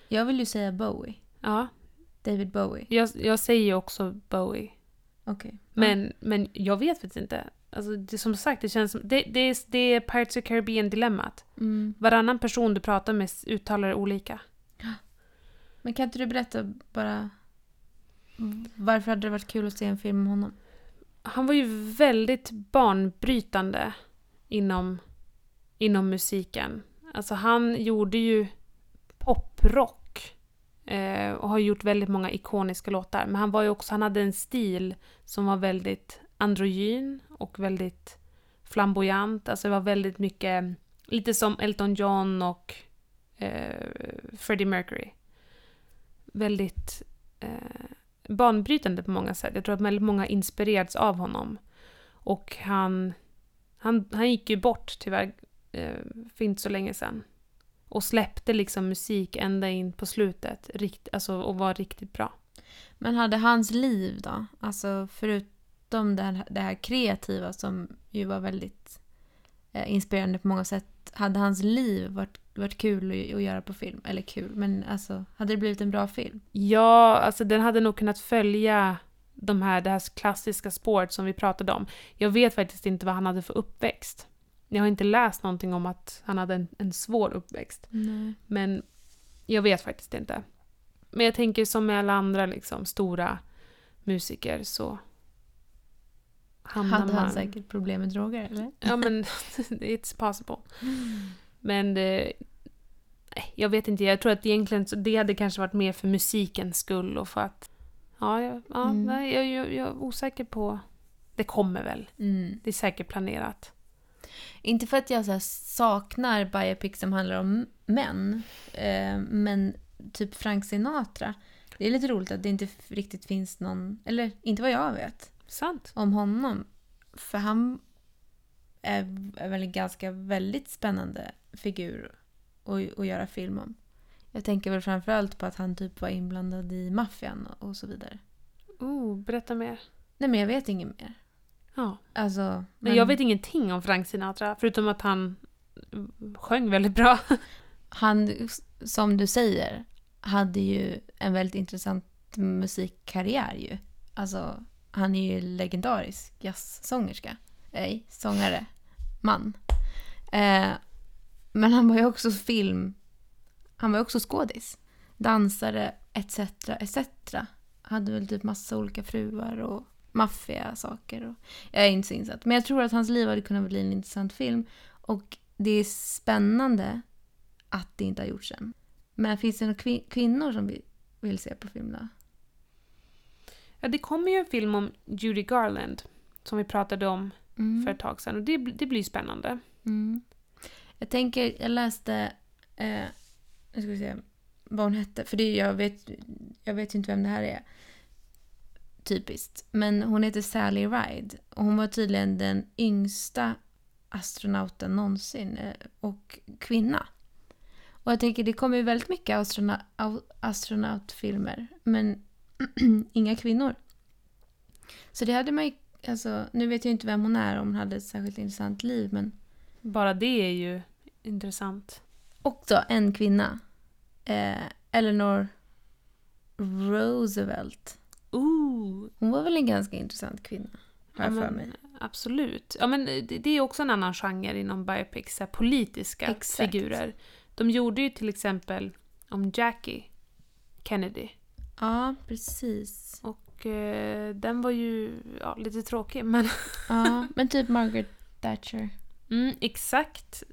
Jag vill ju säga Bowie. Ja, David Bowie. jag, jag säger ju också Bowie. Okej. Men, men jag vet faktiskt inte. Alltså, det, som sagt, det känns som... Det, det, är, det är Pirates of the Caribbean-dilemmat. Mm. Varannan person du pratar med uttalar det olika. Men kan inte du berätta bara varför hade det varit kul att se en film om honom? Han var ju väldigt banbrytande inom, inom musiken. Alltså han gjorde ju poprock eh, och har gjort väldigt många ikoniska låtar. Men han var ju också, han hade en stil som var väldigt androgyn och väldigt flamboyant. Alltså det var väldigt mycket, lite som Elton John och eh, Freddie Mercury. Väldigt eh, banbrytande på många sätt. Jag tror att väldigt många inspirerats av honom. Och han, han, han gick ju bort tyvärr eh, för inte så länge sedan. Och släppte liksom musik ända in på slutet. Rikt, alltså, och var riktigt bra. Men hade hans liv då? Alltså förutom det här, det här kreativa som ju var väldigt eh, inspirerande på många sätt. Hade hans liv varit, varit kul att, att göra på film? Eller kul, men alltså hade det blivit en bra film? Ja, alltså den hade nog kunnat följa de här, det här klassiska spåret som vi pratade om. Jag vet faktiskt inte vad han hade för uppväxt. Jag har inte läst någonting om att han hade en, en svår uppväxt. Nej. Men jag vet faktiskt inte. Men jag tänker som med alla andra liksom, stora musiker så hamnar Hade man... han säkert problem med droger eller? Ja men, it's possible. Men det, nej, jag vet inte, jag tror att egentligen så det hade kanske varit mer för musikens skull och för att... Ja, ja Mm. nej, jag, jag, jag är osäker på... Det kommer väl. Mm. Det är säkert planerat. Inte för att jag så saknar biopics som handlar om män. Eh, men typ Frank Sinatra. Det är lite roligt att det inte riktigt finns någon, eller inte vad jag vet, Sant. om honom. För han är, är väl en ganska väldigt spännande figur att, att göra film om. Jag tänker väl framförallt på att han typ var inblandad i maffian och, och så vidare. Oh, berätta mer. Nej men jag vet inget mer. Ja. Alltså, Men jag vet ingenting om Frank Sinatra, förutom att han sjöng väldigt bra. Han, som du säger, hade ju en väldigt intressant musikkarriär ju. Alltså, han är ju legendarisk jazzsångerska. Nej, sångare. Man. Eh, men han var ju också film... Han var ju också skådis. Dansare, etc. etc. Hade väl typ massa olika fruar och maffiga saker. Och, jag är inte så insatt. Men jag tror att hans liv hade kunnat bli en intressant film. Och det är spännande att det inte har gjorts än. Men finns det några kvin- kvinnor som vi vill se på film då? Ja, det kommer ju en film om Judy Garland, som vi pratade om Mm. för ett tag sedan. Och det, det blir spännande. Mm. Jag tänker, jag läste, eh, nu ska vi se vad hon hette, för det, jag, vet, jag vet ju inte vem det här är. Typiskt. Men hon heter Sally Ride och hon var tydligen den yngsta astronauten någonsin eh, och kvinna. Och jag tänker, det kommer ju väldigt mycket astrona- au- astronautfilmer, men inga kvinnor. Så det hade man ju, alltså, nu vet jag inte vem hon är, om hon hade ett särskilt intressant liv, men Bara det är ju intressant. också en kvinna. Eh, Eleanor Roosevelt. Ooh, Hon var väl en ganska intressant kvinna, har jag Ja, för men- mig. absolut. Ja, men det, det är också en annan genre inom biopics, så här politiska Exakt. figurer. De gjorde ju till exempel om Jackie Kennedy. Ja, precis. Och eh, den var ju ja, lite tråkig, men... Ja, men typ Margaret Thatcher. Mm, exakt.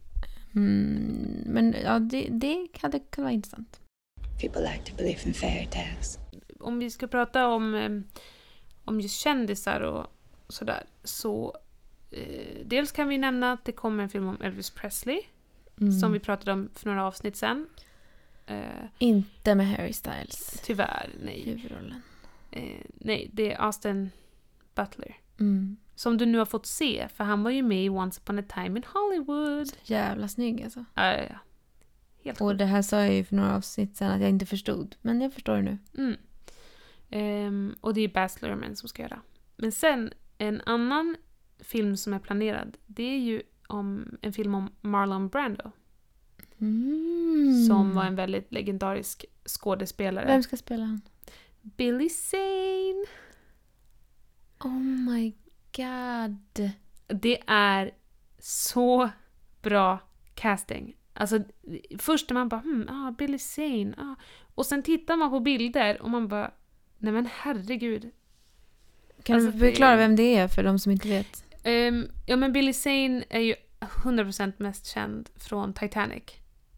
Mm, men ja, det, det hade kunnat vara intressant. People like to believe in fairy tales. Om vi ska prata om, eh, om just kändisar och sådär, så... Eh, dels kan vi nämna att det kommer en film om Elvis Presley, Mm. som vi pratade om för några avsnitt sen. Eh, Inte med Harry Styles tyvärr, nej. huvudrollen. Eh, nej, det är Austin Butler. Mm. Som du nu har fått se, för han var ju med i Once upon a time in Hollywood. Jävla snygg alltså. Ja, ja, ja. Helt Och det här sa jag ju för några avsnitt sen att jag inte förstod. Men jag förstår det nu. Mm. Ehm, och det är Baz Luhrmann som ska göra. Men sen, en annan film som är planerad, det är ju om, en film om Marlon Brando. Mm. Som var en väldigt legendarisk skådespelare. Vem ska spela han? Billy Zane. Oh my god. Det är så bra casting. Alltså, först när man bara hmm, ah, Billy Zane, ah. Och sen tittar man på bilder och man bara, nej men herregud. Kan Alltså, du det- förklara vem det är för de som inte vet? Ehm, ja men Billy Zane är ju 100% mest känd från Titanic.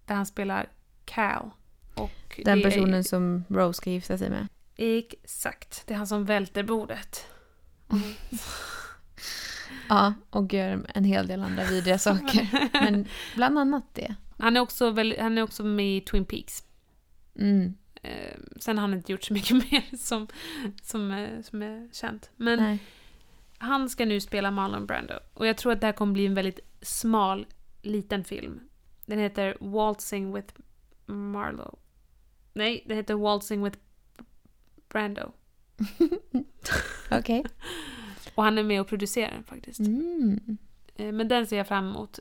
Där han spelar Cal. Och Den det är- personen som Rose ska gifta sig med. Exakt. Det är han som välter bordet. Ja, och gör en hel del andra vidriga saker. Men bland annat det. Han är också, väl, han är också med i Twin Peaks. Mm. Eh, sen har han inte gjort så mycket mer som, som, är, som är känt. Men Nej. han ska nu spela Marlon Brando. Och jag tror att det här kommer bli en väldigt smal, liten film. Den heter Waltzing with Marlowe. Nej, den heter Waltzing with Brando. Okej. Och han är med och producerar faktiskt. Mm. Eh, Men den ser jag fram emot.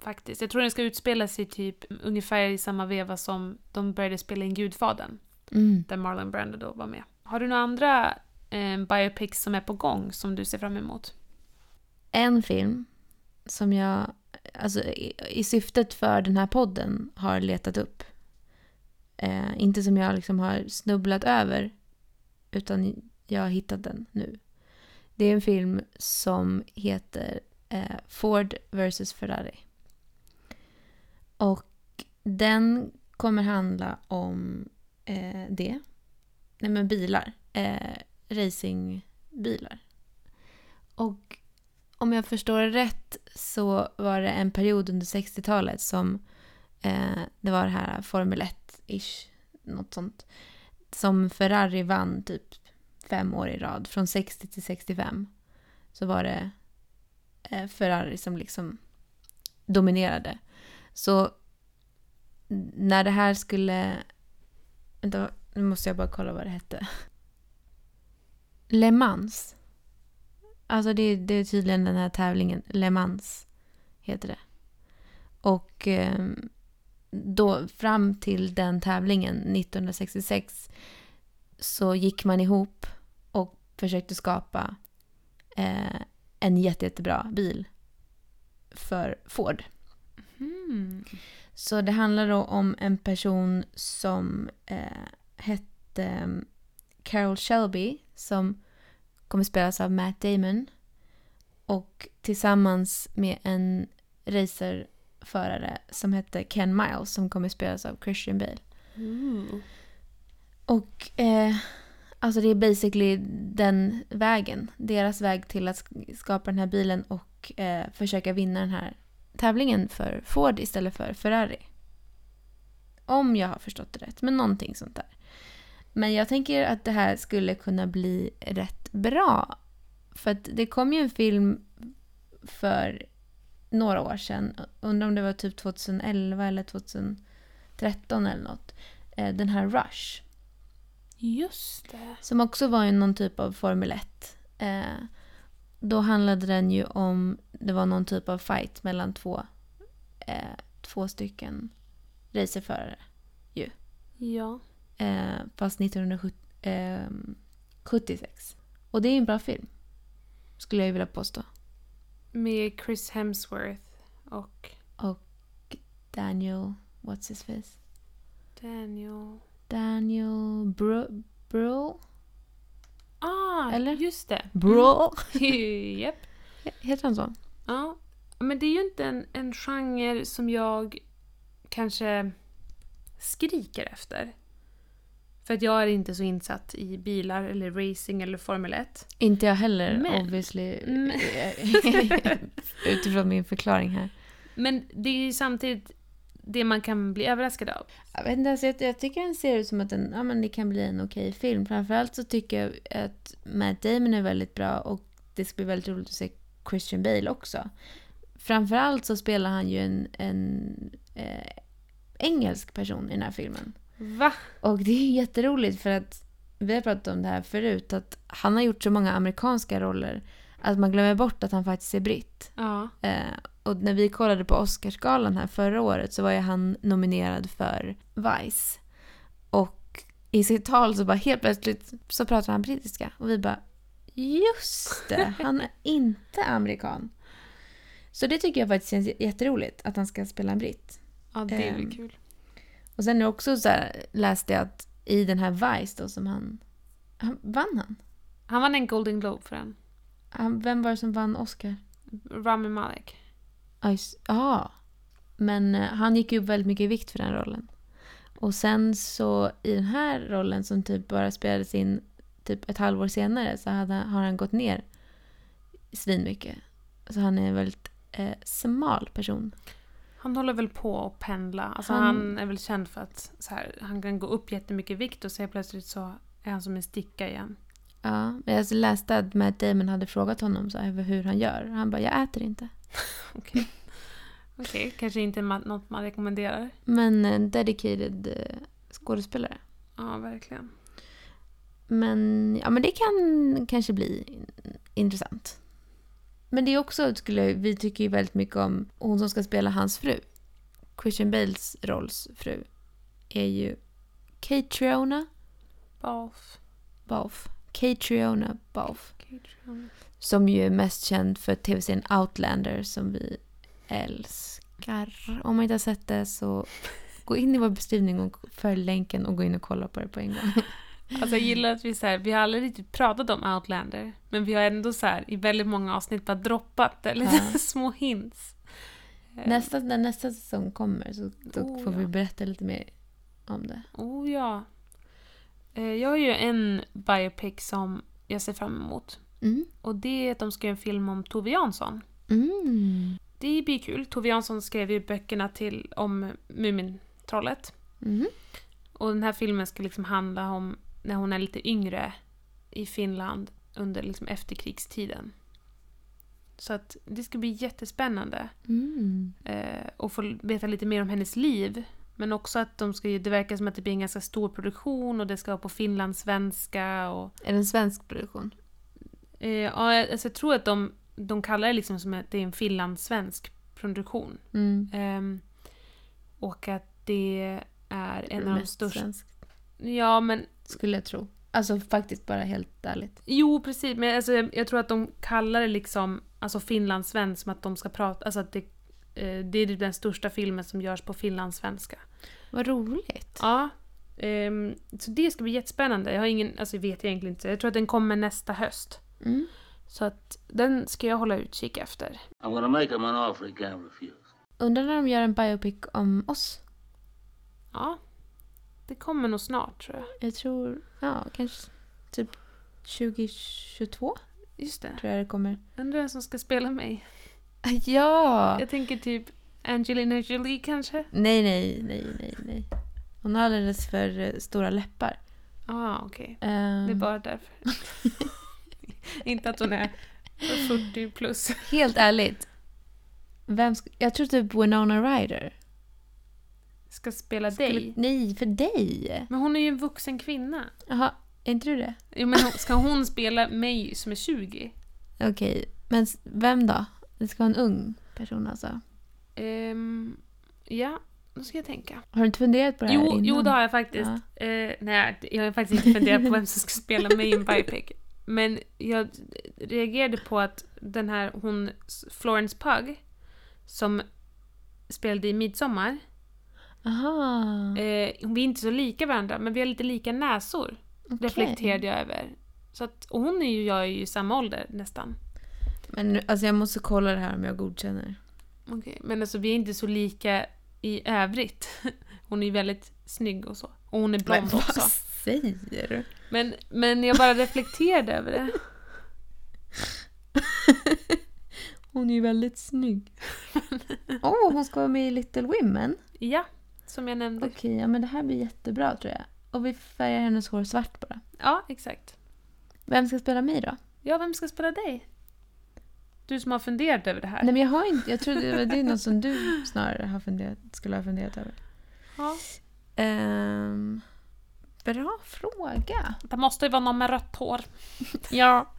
Faktiskt. Jag tror den ska utspela sig typ ungefär i samma veva som de började spela in Gudfadern. Mm. Där Marlon Brando då var med. Har du några andra eh, biopics som är på gång som du ser fram emot? En film som jag, alltså i, i syftet för den här podden, har letat upp. Eh, inte som jag liksom har snubblat över, utan jag har hittat den nu. Det är en film som heter eh, Ford vs Ferrari. Och den kommer handla om eh, det. Nej men bilar. Eh, racingbilar. Och om jag förstår det rätt så var det en period under 60-talet som eh, det var det här Formel 1-ish, något sånt. Som Ferrari vann typ fem år i rad, från 60 till 65. Så var det eh, Ferrari som liksom dominerade. Så när det här skulle... Vänta, nu måste jag bara kolla vad det hette. Le Mans. Alltså det, det är tydligen den här tävlingen. Le Mans heter det. Och ehm, då fram till den tävlingen 1966 så gick man ihop och försökte skapa eh, en jätte, jättebra bil för Ford. Hmm. Så det handlar då om en person som eh, hette mm, Carol Shelby som kommer spelas av Matt Damon. Och tillsammans med en racerförare som hette Ken Miles som kommer spelas av Christian Bale. Och eh, alltså det är basically den vägen. Deras väg till att sk- skapa den här bilen och eh, försöka vinna den här tävlingen för Ford istället för Ferrari. Om jag har förstått det rätt, men någonting sånt där. Men jag tänker att det här skulle kunna bli rätt bra. För att det kom ju en film för några år sedan. Undrar om det var typ 2011 eller 2013 eller något. Eh, Den här Rush. Just det. Som också var ju någon typ av Formel 1. Eh, då handlade den ju om, det var någon typ av fight mellan två, eh, två stycken racerförare. Ja. Eh, fast 1976. Och det är en bra film. Skulle jag ju vilja påstå. Med Chris Hemsworth och Och Daniel, what's his face? Daniel... Daniel Bro... Bro? Ah, Eller? just det. Bro? Mm. Japp. Heter han så? Ja. Men det är ju inte en, en genre som jag kanske skriker efter. För att jag är inte så insatt i bilar eller racing eller Formel 1. Inte jag heller, Men- obviously. Men- Utifrån min förklaring här. Men det är ju samtidigt det man kan bli överraskad av. Jag, vet inte, alltså, jag, jag tycker den ser ut som att den, ja, men det kan bli en okej film. Framförallt så tycker jag att Matt Damon är väldigt bra och det ska bli väldigt roligt att se Christian Bale också. Framförallt så spelar han ju en, en eh, engelsk person i den här filmen. Va? Och det är jätteroligt för att vi har pratat om det här förut, att han har gjort så många amerikanska roller att man glömmer bort att han faktiskt är britt. Ja. Eh, och när vi kollade på Oscarsgalan här förra året så var ju han nominerad för Vice. Och i sitt tal så bara helt plötsligt så pratar han brittiska. Och vi bara just det, han är inte amerikan. Så det tycker jag faktiskt känns jätteroligt att han ska spela en britt. Ja, det är Ehm, kul. Och sen också så här, läste jag att i den här Vice då som han... han vann han? Han vann en Golden Globe för den. han? Vem var det som vann Oscar? Rami Malek. Ja. Men eh, han gick upp väldigt mycket i vikt för den rollen. Och sen så i den här rollen som typ bara spelades in typ ett halvår senare så hade, har han gått ner svinmycket. Så han är en väldigt eh, smal person. Han håller väl på att pendla. Alltså Han- han, är väl känd för att här, han kan gå upp jättemycket i vikt och så plötsligt så är han som en sticka igen. Ja, men jag läste att Matt Damon hade frågat honom så här, hur han gör. Han bara, jag äter inte. Okej. Okej, kanske inte något man rekommenderar. Men en dedicated eh, skådespelare. Ja, verkligen. Men, ja, men det kan kanske bli in- intressant. Men det är också, skulle, vi tycker ju väldigt mycket om hon som ska spela hans fru. Christian Bales rolls fru är ju Catriona Balf. Balfe. Catriona Balfe. Som ju är mest känd för tv-serien Outlander som vi älskar. Om man inte har sett det så gå in i vår beskrivning och följ länken och gå in och kolla på det på en gång. Alltså jag gillar att vi så här, vi har aldrig riktigt pratat om Outlander. Men vi har ändå så här, i väldigt många avsnitt bara droppat lite Ja. små hints. Eh, Nästa, när nästa säsong kommer så Oh, får vi ja. berätta lite mer om det. Oh ja. Eh, Jag har ju en biopic som jag ser fram emot. Mm. Och det är att de ska göra en film om Tove Jansson. Mm. Det blir kul. Tove Jansson skrev ju böckerna till, om Mumintrollet. Mm. Och den här filmen ska liksom handla om när hon är lite yngre i Finland under liksom efterkrigstiden. Så att det ska bli jättespännande. Mm. Eh, och få veta lite mer om hennes liv. Men också att de ska, det verkar som att det blir en ganska stor produktion och det ska vara på finlandssvenska och... Är det en svensk produktion? Eh, ja, alltså jag tror att de, de kallar det liksom som att det är en finlandssvensk produktion. Mm. Ehm, och att det är en av de Mest största... svensk, Ja, men skulle jag tro. Alltså faktiskt bara helt ärligt. Jo, precis. Men alltså, jag, jag tror att de kallar det liksom alltså finlandssvensk som att de ska prata... Alltså att det, eh, det är typ den största filmen som görs på finlandssvenska. Vad roligt. Ja. ehm, så det ska bli jättespännande. Jag har ingen... Alltså jag vet egentligen inte. Jag tror att den kommer nästa höst. Mm. Så att den ska jag hålla utkik efter. I'm gonna make him an offer he can't refuse. Undrar när de gör en biopic om oss? Ja. Det kommer nog snart tror jag. Jag tror, ja, kanske typ 2022 Just det. tror jag det kommer. Undrar vem som ska spela mig. Ja! Jag tänker typ Angelina Jolie kanske? Nej, nej, nej, nej, nej. Hon har alldeles för eh, stora läppar. Ja, ah, okej. Ehm, Det är bara därför. Inte att hon är 40 plus. Helt ärligt. Vem sk- jag tror typ Winona Ryder. Ska spela Skulle- dig. Nej, för dig. Men hon är ju en vuxen kvinna. Jaha, är inte du det? Jo, men ska hon spela mig som är 20? Okej, men s- vem då? Det ska vara en ung person alltså. Ehm, ja, då ska jag tänka. Har du inte funderat på det här Jo, innan? jo, det har jag faktiskt. Eh, nej, jag har faktiskt inte funderat på vem som ska spela mig i en biopic. Men jag reagerade på att den här, hon, Florence Pugh, som spelade i Midsommar, Aha. eh, vi är inte så lika varandra, men vi har lite lika näsor. okej. Reflekterade jag över. Så att, och hon är ju, jag är ju i samma ålder nästan. Men alltså jag måste kolla det här om jag godkänner. Okej, men alltså vi är inte så lika i övrigt. Hon är ju väldigt snygg och så. Och hon är blond Men vad också. säger du? Men, men jag bara reflekterade över det. Hon är ju väldigt snygg. Åh, oh, hon ska vara med i Little Women. Ja, som jag nämnde. Okej, ja men det här blir jättebra tror jag. Och vi färgar hennes hår svart bara. Ja, exakt. Vem ska spela mig då? Ja, vem ska spela dig? Du som har funderat över det här. Nej men jag har inte, jag tror det, det är något som du snarare har funderat, skulle ha funderat över. Ja. Ehm, bra fråga. Det måste ju vara någon med rött hår. Ja.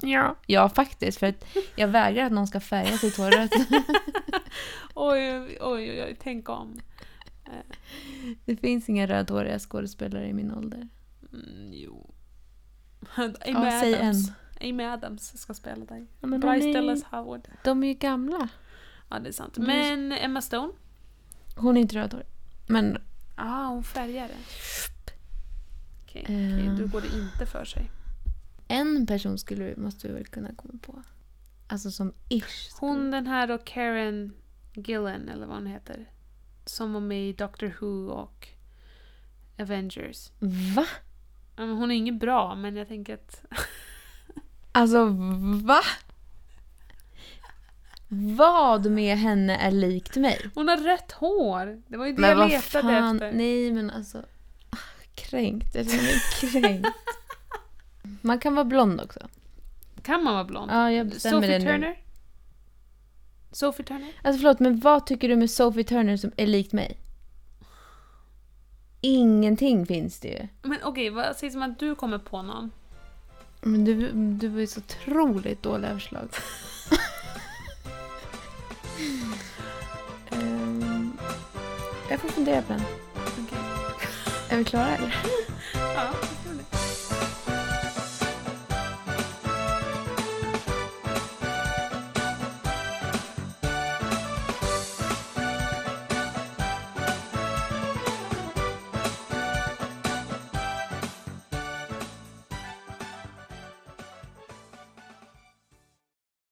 Ja. Ja, faktiskt. För att jag vägrar att någon ska färga sitt hår rött. Oj, oj, oj, oj, tänk om. Det finns inga rödhåriga skådespelare i min ålder. Mm, jo. Amy Ja, säg Adams. Amy Adams ska spela dig. Ja, men Bryce är, Dallas Howard. de är ju gamla. Ja, det är sant. Mm. Men Emma Stone? Hon är inte rödhårig. Men Ja, ah, hon färgar det. Okej, Eh. okej, då går det inte för sig. en person skulle vi, måste vi väl kunna komma på. Alltså som ish. skulle- Hon den här då, Karen Gillan, eller vad hon heter. Som var med i Doctor Who och Avengers. Va? Hon är inget bra, men jag tänker att... Alltså va? Vad med henne är likt mig? Hon har rött hår. Det var ju det Men jag letade fan, efter. nej men alltså. ah, Kränkt, jag känner mig kränkt. Man kan vara blond också. Kan man vara blond? Ja, jag bestämmer Sophie det nu. Turner? Sophie Turner? Alltså förlåt, men vad tycker du med Sophie Turner som är likt mig? Ingenting finns det ju. Men okej, vad sägs om att du kommer på någon? Men du, du var ju så otroligt dåliga förslag. Ehm, jag får fundera på den. Okej. Är vi klara eller? Ja.